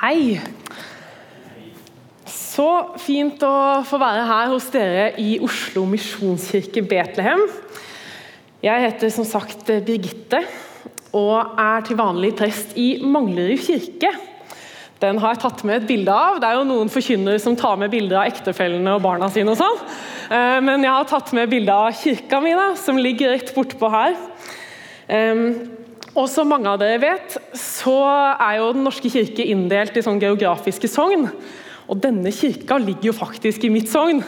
Hei. Så fint å få være her hos dere i Oslo misjonskirke Betlehem. Jeg heter som sagt Birgitte og er til vanlig prest i Manglerud kirke. Den har jeg tatt med et bilde av. Det er jo noen forkynnere som tar med bilder av ektefellene og barna sine. og sånn. Eh, men jeg har tatt med bilde av kirka mi, som ligger rett bortpå her. Og som mange av dere vet, så er jo Den norske kirke inndelt i sånn geografiske sogn. Og denne kirka ligger jo faktisk i mitt sogn.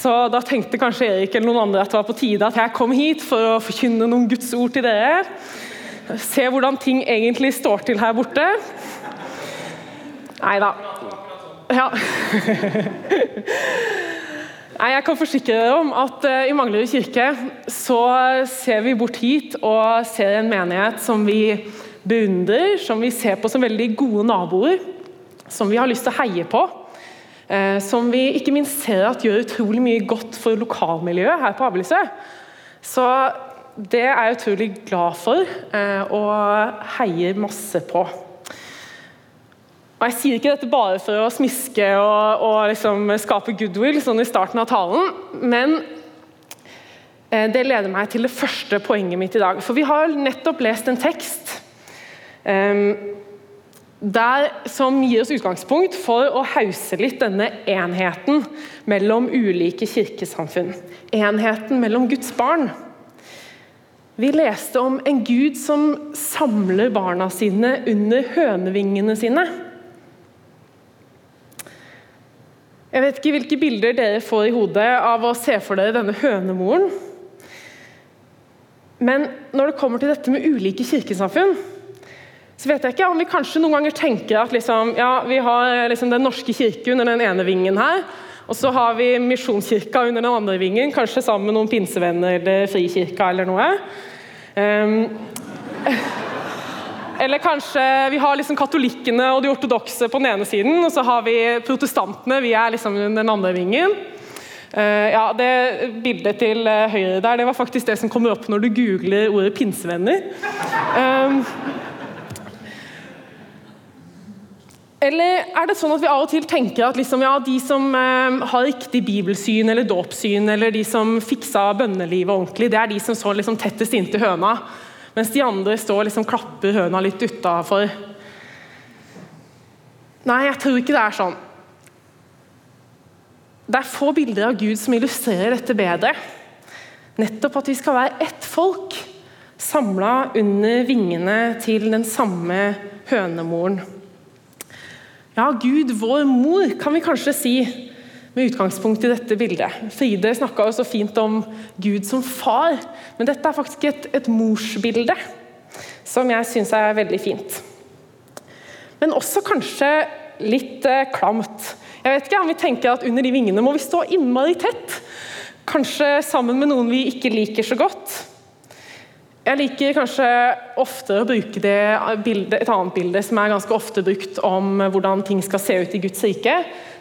Så da tenkte kanskje Erik eller noen andre at det var på tide at jeg kom hit for å forkynne noen Guds ord til dere. Se hvordan ting egentlig står til her borte. Nei da. Ja. Nei, jeg kan forsikre dere om at uh, i Manglerud kirke så ser vi bort hit og ser en menighet som vi beundrer, som vi ser på som veldig gode naboer, som vi har lyst til å heie på. Uh, som vi ikke minst ser at gjør utrolig mye godt for lokalmiljøet her på Abelisø. Så det er jeg utrolig glad for uh, og heier masse på. Og Jeg sier ikke dette bare for å smiske og, og liksom skape goodwill sånn i starten av talen, men eh, det leder meg til det første poenget mitt i dag. For vi har nettopp lest en tekst um, der, som gir oss utgangspunkt for å hause litt denne enheten mellom ulike kirkesamfunn. Enheten mellom Guds barn. Vi leste om en gud som samler barna sine under hønevingene sine. Jeg vet ikke hvilke bilder dere får i hodet av å se for dere denne hønemoren. Men når det kommer til dette med ulike kirkesamfunn, så vet jeg ikke om vi kanskje noen ganger tenker at liksom, ja, vi har liksom Den norske kirke under den ene vingen her, og så har vi Misjonskirka under den andre vingen, kanskje sammen med noen pinsevenner eller Frikirka eller noe. Um, eller kanskje vi har liksom katolikkene og de ortodokse på den ene siden, og så har vi protestantene, vi er liksom den andre vingen. Uh, ja, Det bildet til uh, høyre der, det var faktisk det som kommer opp når du googler ordet 'pinsevenner'. Um, eller er det sånn at vi av og til tenker at liksom, ja, de som eh, har riktig bibelsyn eller dåpssyn, eller de som fiksa bønnelivet ordentlig, det er de som så liksom, tettest inntil høna? Mens de andre står og liksom klapper høna litt utafor. Nei, jeg tror ikke det er sånn. Det er få bilder av Gud som illustrerer dette bedre. Nettopp at vi skal være ett folk, samla under vingene til den samme hønemoren. Ja, Gud, vår mor, kan vi kanskje si med utgangspunkt i dette bildet. Fride snakka så fint om Gud som far, men dette er faktisk et, et morsbilde som jeg syns er veldig fint. Men også kanskje litt eh, klamt. Jeg vet ikke om vi tenker at Under de vingene må vi stå innmari tett. Kanskje sammen med noen vi ikke liker så godt. Jeg liker kanskje oftere å bruke det bildet, et annet bilde som er ganske ofte brukt om hvordan ting skal se ut i Guds rike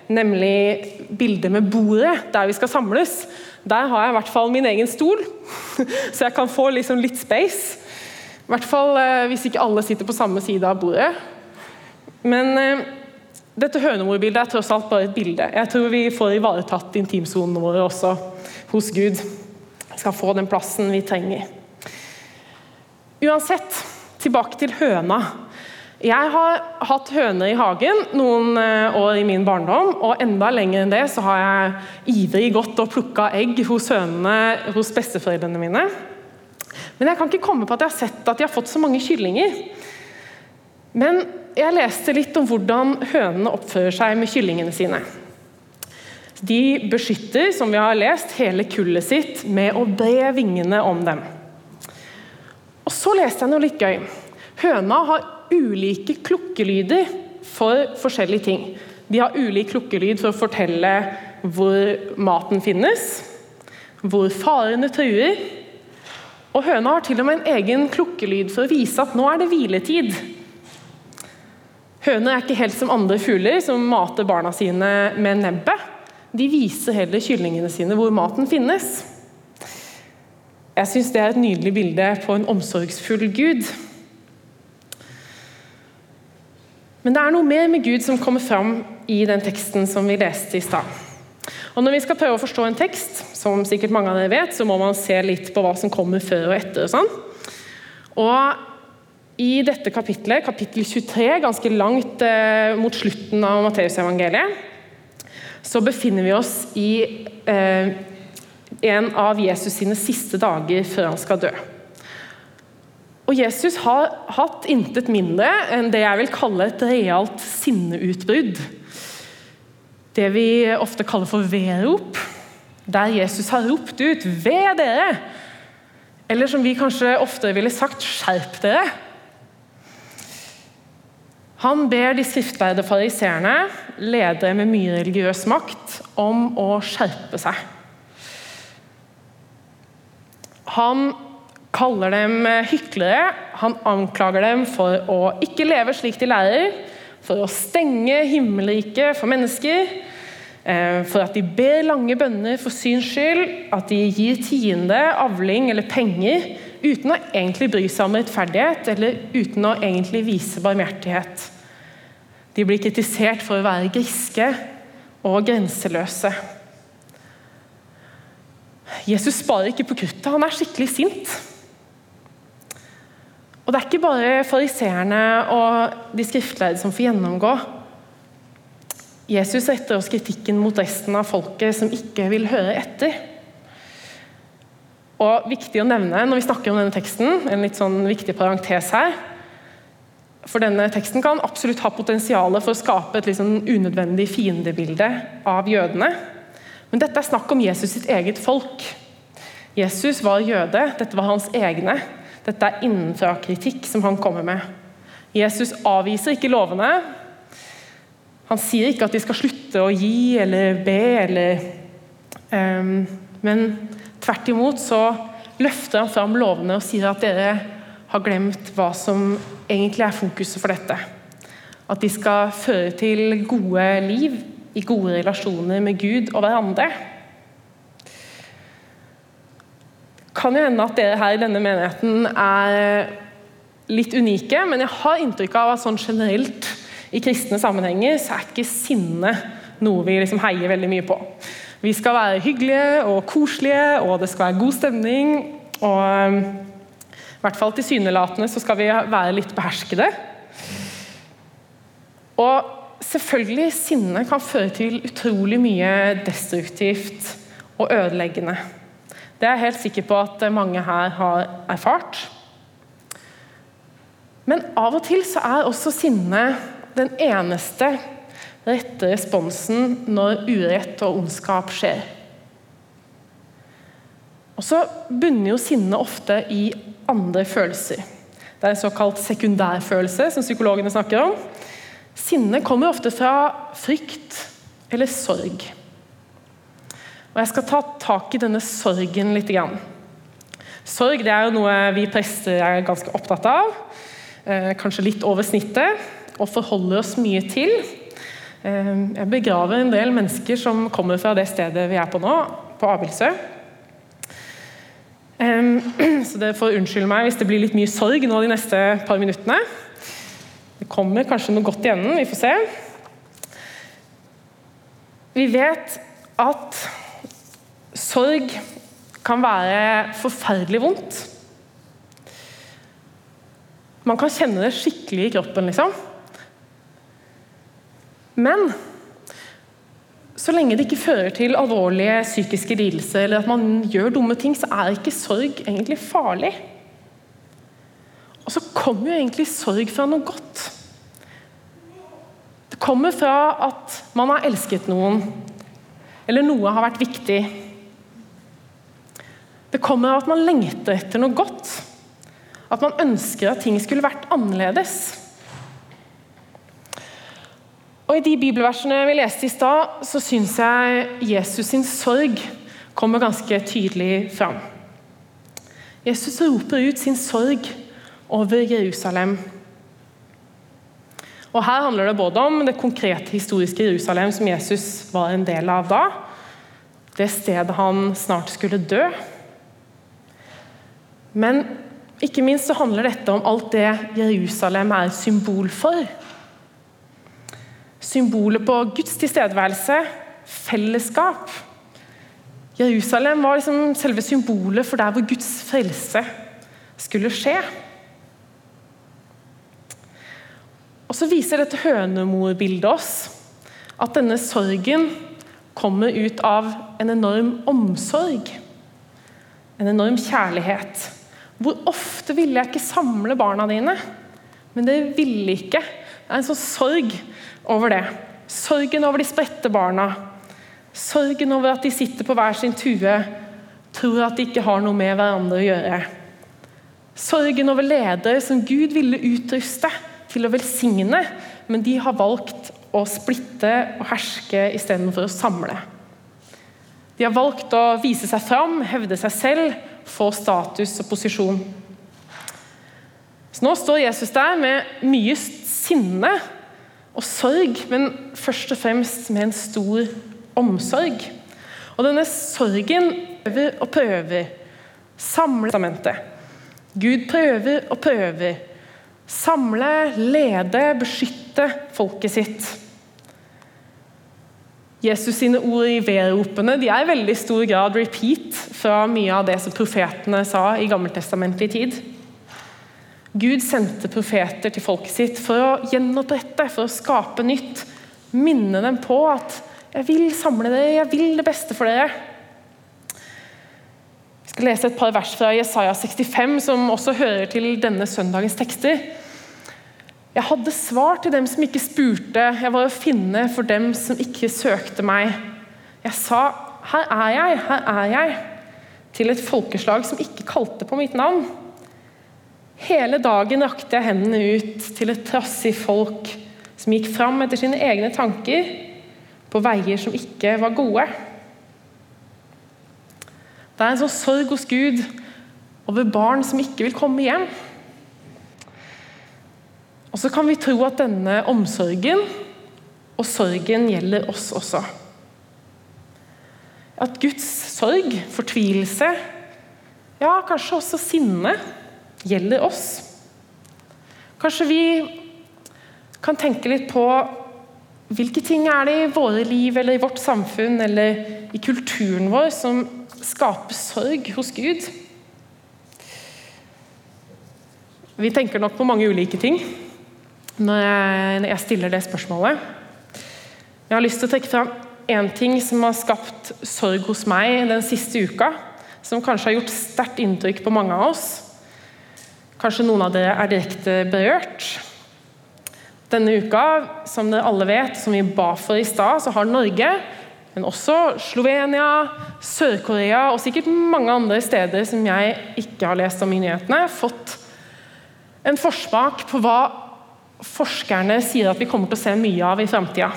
nemlig bildet med bordet der vi skal samles. Der har jeg i hvert fall min egen stol, så jeg kan få liksom litt space. I hvert fall eh, hvis ikke alle sitter på samme side av bordet. Men eh, dette hønemorbildet er tross alt bare et bilde. Jeg tror vi får ivaretatt intimsonene våre også hos Gud. Vi skal få den plassen vi trenger. Uansett, tilbake til høna. Jeg har hatt høner i hagen noen eh, år i min barndom, og enda lenger enn det så har jeg ivrig gått og plukka egg hos hønene hos besteforeldrene mine. Men jeg kan ikke komme på at jeg har sett at de har fått så mange kyllinger. Men jeg leste litt om hvordan hønene oppfører seg med kyllingene sine. De beskytter, som vi har lest, hele kullet sitt med å bre vingene om dem. Og så leste jeg noe litt gøy. Høna har ulike klukkelyder for forskjellige ting. De har ulik klukkelyd for å fortelle hvor maten finnes, hvor farene truer. Og høna har til og med en egen klukkelyd for å vise at nå er det hviletid. Høner er ikke helt som andre fugler som mater barna sine med nebbet. De viser heller kyllingene sine hvor maten finnes. Jeg syns det er et nydelig bilde på en omsorgsfull gud. Men det er noe mer med Gud som kommer fram i den teksten som vi leste i stad. Og Når vi skal prøve å forstå en tekst, som sikkert mange av dere vet, så må man se litt på hva som kommer før og etter. Og sånn. Og I dette kapitlet, kapittel 23, ganske langt eh, mot slutten av Matteusevangeliet, så befinner vi oss i eh, en av Jesus sine siste dager før han skal dø. Og Jesus har hatt intet mindre enn det jeg vil kalle et realt sinneutbrudd. Det vi ofte kaller for vedrop, der Jesus har ropt ut 'Ved dere!' Eller som vi kanskje oftere ville sagt 'Skjerp dere!' Han ber de skriftlærde fariseerne, ledere med mye religiøs makt, om å skjerpe seg. Han kaller dem hyklere, han anklager dem for å ikke leve slik de lærer, for å stenge himmelriket for mennesker, eh, for at de ber lange bønner for syns skyld, at de gir tiende, avling eller penger uten å egentlig bry seg om rettferdighet eller uten å egentlig vise barmhjertighet. De blir kritisert for å være griske og grenseløse. Jesus sparer ikke på kruttet, han er skikkelig sint. Og Det er ikke bare fariseerne og de skriftlærde som får gjennomgå. Jesus retter også kritikken mot resten av folket som ikke vil høre etter. Og viktig å nevne når vi snakker om denne teksten, en litt sånn viktig parentes her For denne teksten kan absolutt ha potensial for å skape et litt sånn unødvendig fiendebilde av jødene. Men dette er snakk om Jesus sitt eget folk. Jesus var jøde, dette var hans egne. Dette er innenfra-kritikk som han kommer med. Jesus avviser ikke lovene. Han sier ikke at de skal slutte å gi eller be, eller, um, men tvert imot så løfter han fram lovene og sier at dere har glemt hva som egentlig er fokuset for dette. At de skal føre til gode liv i gode relasjoner med Gud og hverandre. Det kan jo hende at dere her i denne menigheten er litt unike, men jeg har inntrykk av at sånn generelt i kristne sammenhenger så er ikke sinne noe vi liksom heier veldig mye på. Vi skal være hyggelige og koselige, og det skal være god stemning. Og i hvert fall tilsynelatende så skal vi være litt beherskede. Og selvfølgelig, sinne kan føre til utrolig mye destruktivt og ødeleggende. Det er jeg helt sikker på at mange her har erfart. Men av og til så er også sinne den eneste rette responsen når urett og ondskap skjer. Og så bunner jo sinne ofte i andre følelser. Det er en såkalt sekundærfølelse, som psykologene snakker om. Sinne kommer ofte fra frykt eller sorg. Og Jeg skal ta tak i denne sorgen litt. Sorg det er jo noe vi prester er ganske opptatt av. Eh, kanskje litt over snittet, og forholder oss mye til. Eh, jeg begraver en del mennesker som kommer fra det stedet vi er på nå, på Abildsø. Eh, så det får unnskylde meg hvis det blir litt mye sorg nå de neste par minuttene. Det kommer kanskje noe godt i enden, vi får se. Vi vet at sorg kan være forferdelig vondt. Man kan kjenne det skikkelig i kroppen, liksom. Men så lenge det ikke fører til alvorlige psykiske lidelser eller at man gjør dumme ting, så er ikke sorg egentlig farlig. Og så kommer jo egentlig sorg fra noe godt. Det kommer fra at man har elsket noen, eller noe har vært viktig. Det kommer av at man lengter etter noe godt. At man ønsker at ting skulle vært annerledes. Og I de bibelversene vi leste i stad, så syns jeg Jesus sin sorg kommer ganske tydelig fram. Jesus roper ut sin sorg over Jerusalem. Og Her handler det både om det konkrete historiske Jerusalem som Jesus var en del av da, det stedet han snart skulle dø. Men ikke minst så handler dette om alt det Jerusalem er symbol for. Symbolet på Guds tilstedeværelse, fellesskap. Jerusalem var liksom selve symbolet for der hvor Guds frelse skulle skje. Og så viser dette hønemorbildet oss at denne sorgen kommer ut av en enorm omsorg. En enorm kjærlighet. Hvor ofte ville jeg ikke samle barna dine? Men det ville ikke. Det er en sånn sorg over det. Sorgen over de spredte barna. Sorgen over at de sitter på hver sin tue, tror at de ikke har noe med hverandre å gjøre. Sorgen over ledere som Gud ville utruste til å velsigne, men de har valgt å splitte og herske istedenfor å samle. De har valgt å vise seg fram, hevde seg selv, få status og posisjon. Så Nå står Jesus der med mye sinne og sorg, men først og fremst med en stor omsorg. Og denne sorgen prøver og prøver. Samle testamentet. Gud prøver og prøver. Samle, lede, beskytte folket sitt. Jesus sine ord i vedropene de er i veldig stor grad repeat fra mye av det som profetene sa i gammeltestamentlig tid. Gud sendte profeter til folket sitt for å gjenopprette, for å skape nytt. Minne dem på at 'jeg vil samle dere, jeg vil det beste for dere'. Jeg skal lese et par vers fra Jesaja 65, som også hører til denne søndagens tekster. Jeg hadde svar til dem som ikke spurte, jeg var å finne for dem som ikke søkte meg. Jeg sa, 'Her er jeg, her er jeg', til et folkeslag som ikke kalte på mitt navn. Hele dagen rakte jeg hendene ut til et trassig folk som gikk fram etter sine egne tanker, på veier som ikke var gode. Det er en sånn sorg hos Gud over barn som ikke vil komme hjem. Og så kan vi tro at denne omsorgen og sorgen gjelder oss også. At Guds sorg, fortvilelse, ja, kanskje også sinne, gjelder oss. Kanskje vi kan tenke litt på hvilke ting er det i våre liv eller i vårt samfunn eller i kulturen vår som skaper sorg hos Gud? Vi tenker nok på mange ulike ting når jeg stiller det spørsmålet. Jeg har lyst til å trekke fram én ting som har skapt sorg hos meg den siste uka. Som kanskje har gjort sterkt inntrykk på mange av oss. Kanskje noen av dere er direkte berørt. Denne uka, som dere alle vet, som vi ba for i stad, så har Norge, men også Slovenia, Sør-Korea og sikkert mange andre steder som jeg ikke har lest om i nyhetene, fått en forsmak på hva forskerne sier at vi kommer til å se mye av i framtida.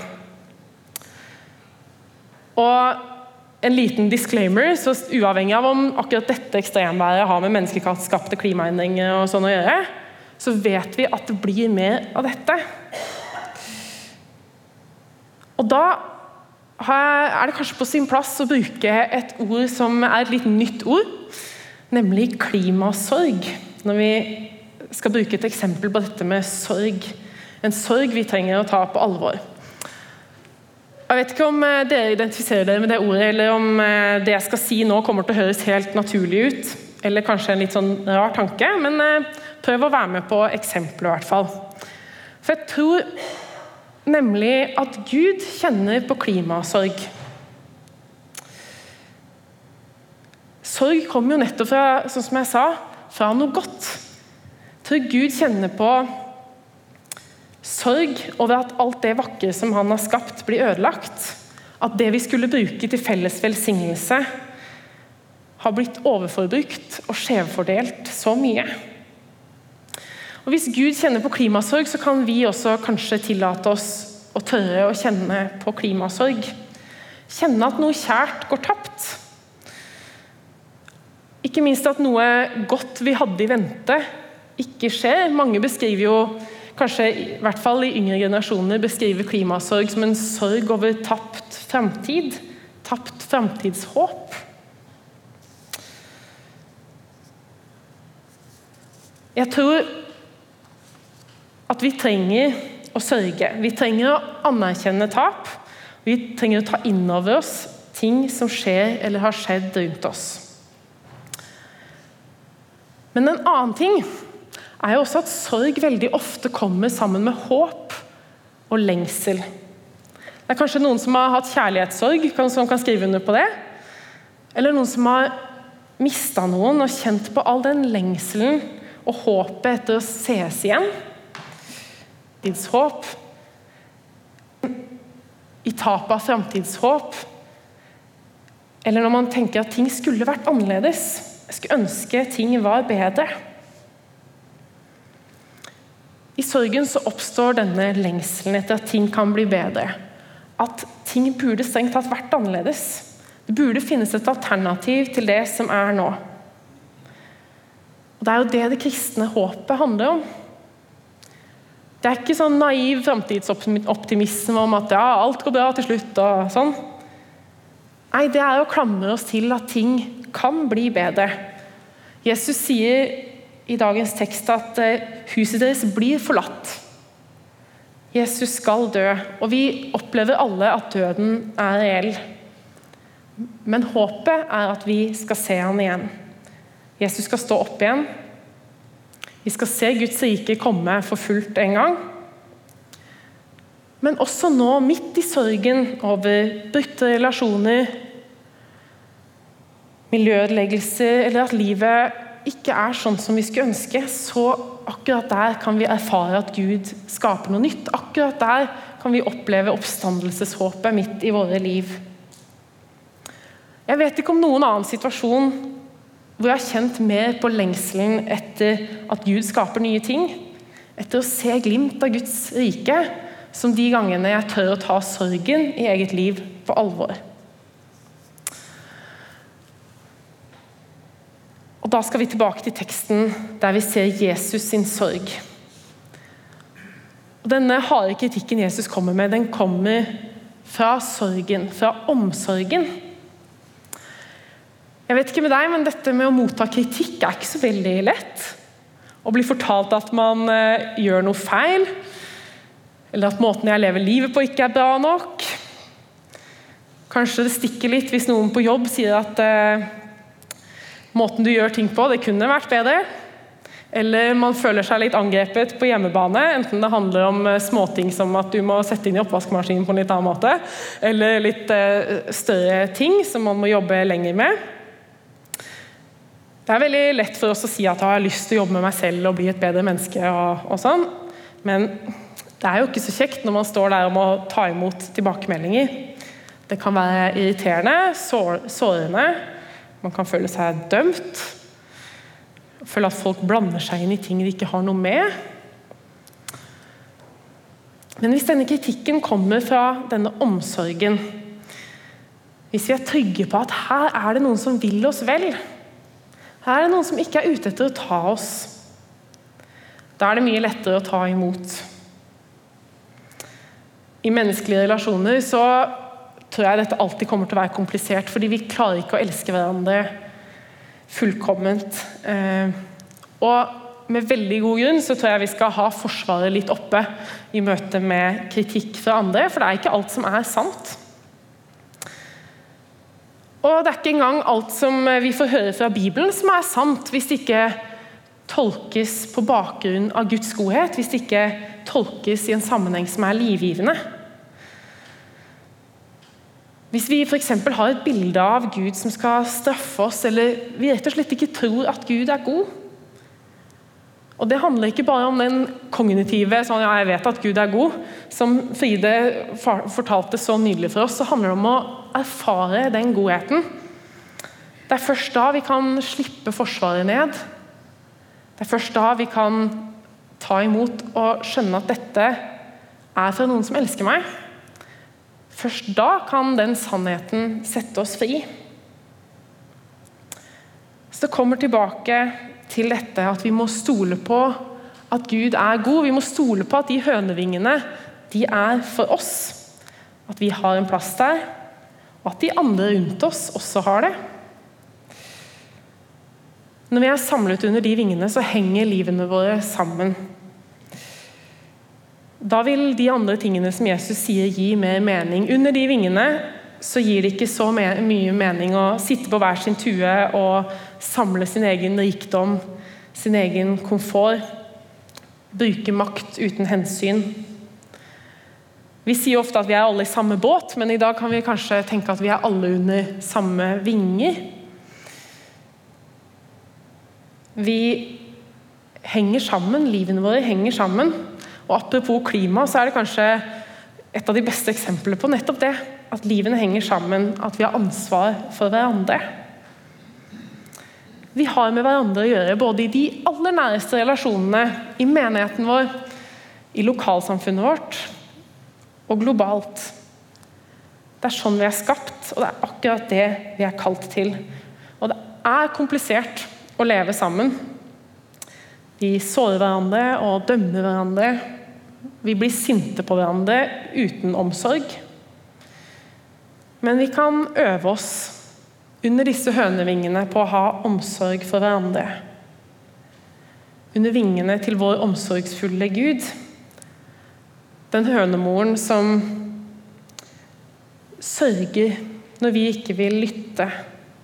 Og en liten disclaimer, så uavhengig av om akkurat dette ekstremværet har med menneskeskapte klimaendringer og sånn å gjøre, så vet vi at det blir mer av dette. Og da er det kanskje på sin plass å bruke et ord som er et litt nytt ord, nemlig klimasorg. Når vi skal bruke et eksempel på dette med sorg. En sorg vi trenger å ta på alvor. Jeg vet ikke om eh, dere identifiserer dere med det ordet, eller om eh, det jeg skal si nå kommer til å høres helt naturlig ut. Eller kanskje en litt sånn rar tanke, men eh, prøv å være med på eksempelet i hvert fall. For jeg tror nemlig at Gud kjenner på klimasorg. Sorg kommer jo nettopp fra, sånn som jeg sa, fra noe godt. Tror Gud kjenner på Sorg over at alt det vakre som han har skapt, blir ødelagt. At det vi skulle bruke til felles velsignelse, har blitt overforbrukt og skjevfordelt så mye. Og Hvis Gud kjenner på klimasorg, så kan vi også kanskje tillate oss å tørre å kjenne på klimasorg. Kjenne at noe kjært går tapt. Ikke minst at noe godt vi hadde i vente, ikke skjer. Mange beskriver jo kanskje i hvert fall i yngre generasjoner beskriver klimasorg som en sorg over tapt framtid. Tapt framtidshåp. Jeg tror at vi trenger å sørge. Vi trenger å anerkjenne tap. Vi trenger å ta inn over oss ting som skjer eller har skjedd rundt oss. Men en annen ting er jo også at sorg veldig ofte kommer sammen med håp og lengsel. Det er kanskje noen som har hatt kjærlighetssorg, som kan skrive under på det. Eller noen som har mista noen og kjent på all den lengselen og håpet etter å sees igjen. Framtidshåp. I tapet av framtidshåp. Eller når man tenker at ting skulle vært annerledes. Jeg skulle ønske ting var bedre. I sorgen så oppstår denne lengselen etter at ting kan bli bedre. At ting burde strengt tatt vært annerledes. Det burde finnes et alternativ til det som er nå. Og Det er jo det det kristne håpet handler om. Det er ikke sånn naiv framtidsoptimisme om at ja, alt går bra til slutt. og sånn. Nei, det er å klamre oss til at ting kan bli bedre. Jesus sier i dagens tekst at eh, huset deres blir forlatt. Jesus skal dø, og vi opplever alle at døden er reell. Men håpet er at vi skal se ham igjen. Jesus skal stå opp igjen. Vi skal se Guds rike komme for fullt en gang. Men også nå, midt i sorgen over brutte relasjoner, miljøødeleggelser eller at livet ikke er sånn som vi skulle ønske, så akkurat der kan vi erfare at Gud skaper noe nytt. Akkurat der kan vi oppleve oppstandelseshåpet midt i våre liv. Jeg vet ikke om noen annen situasjon hvor jeg har kjent mer på lengselen etter at Gud skaper nye ting. Etter å se glimt av Guds rike, som de gangene jeg tør å ta sorgen i eget liv på alvor. Da skal vi tilbake til teksten der vi ser Jesus sin sorg. Og Denne harde kritikken Jesus kommer med, den kommer fra sorgen, fra omsorgen. Jeg vet ikke med deg, men Dette med å motta kritikk er ikke så veldig lett. Å bli fortalt at man uh, gjør noe feil, eller at måten jeg lever livet på, ikke er bra nok. Kanskje det stikker litt hvis noen på jobb sier at uh, måten du gjør ting på, det kunne vært bedre. Eller man føler seg litt angrepet på hjemmebane, enten det handler om eh, småting som at du må sette inn i oppvaskmaskinen på en litt annen måte, eller litt eh, større ting som man må jobbe lenger med. Det er veldig lett for oss å si at jeg har lyst til å jobbe med meg selv og bli et bedre menneske. og, og sånn, Men det er jo ikke så kjekt når man står der og må ta imot tilbakemeldinger. Det kan være irriterende, sår, sårende, man kan føle seg dømt. Føle at folk blander seg inn i ting de ikke har noe med. Men hvis denne kritikken kommer fra denne omsorgen, hvis vi er trygge på at her er det noen som vil oss vel, her er det noen som ikke er ute etter å ta oss, da er det mye lettere å ta imot. I menneskelige relasjoner så tror jeg dette alltid kommer til å være komplisert, fordi vi klarer ikke å elske hverandre fullkomment. Eh, og med veldig god grunn så tror jeg vi skal ha Forsvaret litt oppe i møte med kritikk fra andre, for det er ikke alt som er sant. Og det er ikke engang alt som vi får høre fra Bibelen som er sant, hvis det ikke tolkes på bakgrunn av Guds godhet, hvis det ikke tolkes i en sammenheng som er livgivende. Hvis vi f.eks. har et bilde av Gud som skal straffe oss, eller vi rett og slett ikke tror at Gud er god Og Det handler ikke bare om den kognitive sånn, ja, jeg vet at Gud er god, som Fride fortalte så nydelig for oss. Så handler det om å erfare den godheten. Det er først da vi kan slippe forsvaret ned. Det er først da vi kan ta imot og skjønne at dette er fra noen som elsker meg. Først da kan den sannheten sette oss fri. Så det kommer tilbake til dette at vi må stole på at Gud er god. Vi må stole på at de hønevingene de er for oss. At vi har en plass der, og at de andre rundt oss også har det. Når vi er samlet under de vingene, så henger livene våre sammen. Da vil de andre tingene som Jesus sier, gi mer mening. Under de vingene så gir det ikke så mye mening å sitte på hver sin tue og samle sin egen rikdom, sin egen komfort. Bruke makt uten hensyn. Vi sier ofte at vi er alle i samme båt, men i dag kan vi kanskje tenke at vi er alle under samme vinger. Vi henger sammen, livene våre henger sammen. Og Apropos klima, så er det kanskje et av de beste eksemplene på nettopp det. At livene henger sammen, at vi har ansvar for hverandre. Vi har med hverandre å gjøre både i de aller næreste relasjonene, i menigheten vår, i lokalsamfunnet vårt og globalt. Det er sånn vi er skapt, og det er akkurat det vi er kalt til. Og det er komplisert å leve sammen. Vi sårer hverandre og dømmer hverandre. Vi blir sinte på hverandre uten omsorg. Men vi kan øve oss under disse hønevingene på å ha omsorg for hverandre. Under vingene til vår omsorgsfulle Gud. Den hønemoren som sørger når vi ikke vil lytte,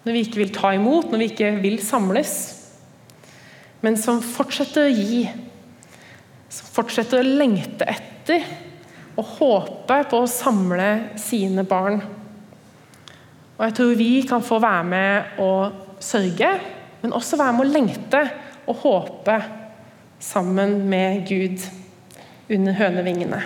når vi ikke vil ta imot, når vi ikke vil samles men som fortsetter å gi. Som fortsetter å lengte etter og håpe på å samle sine barn. Og Jeg tror vi kan få være med å sørge, men også være med å lengte og håpe sammen med Gud under hønevingene.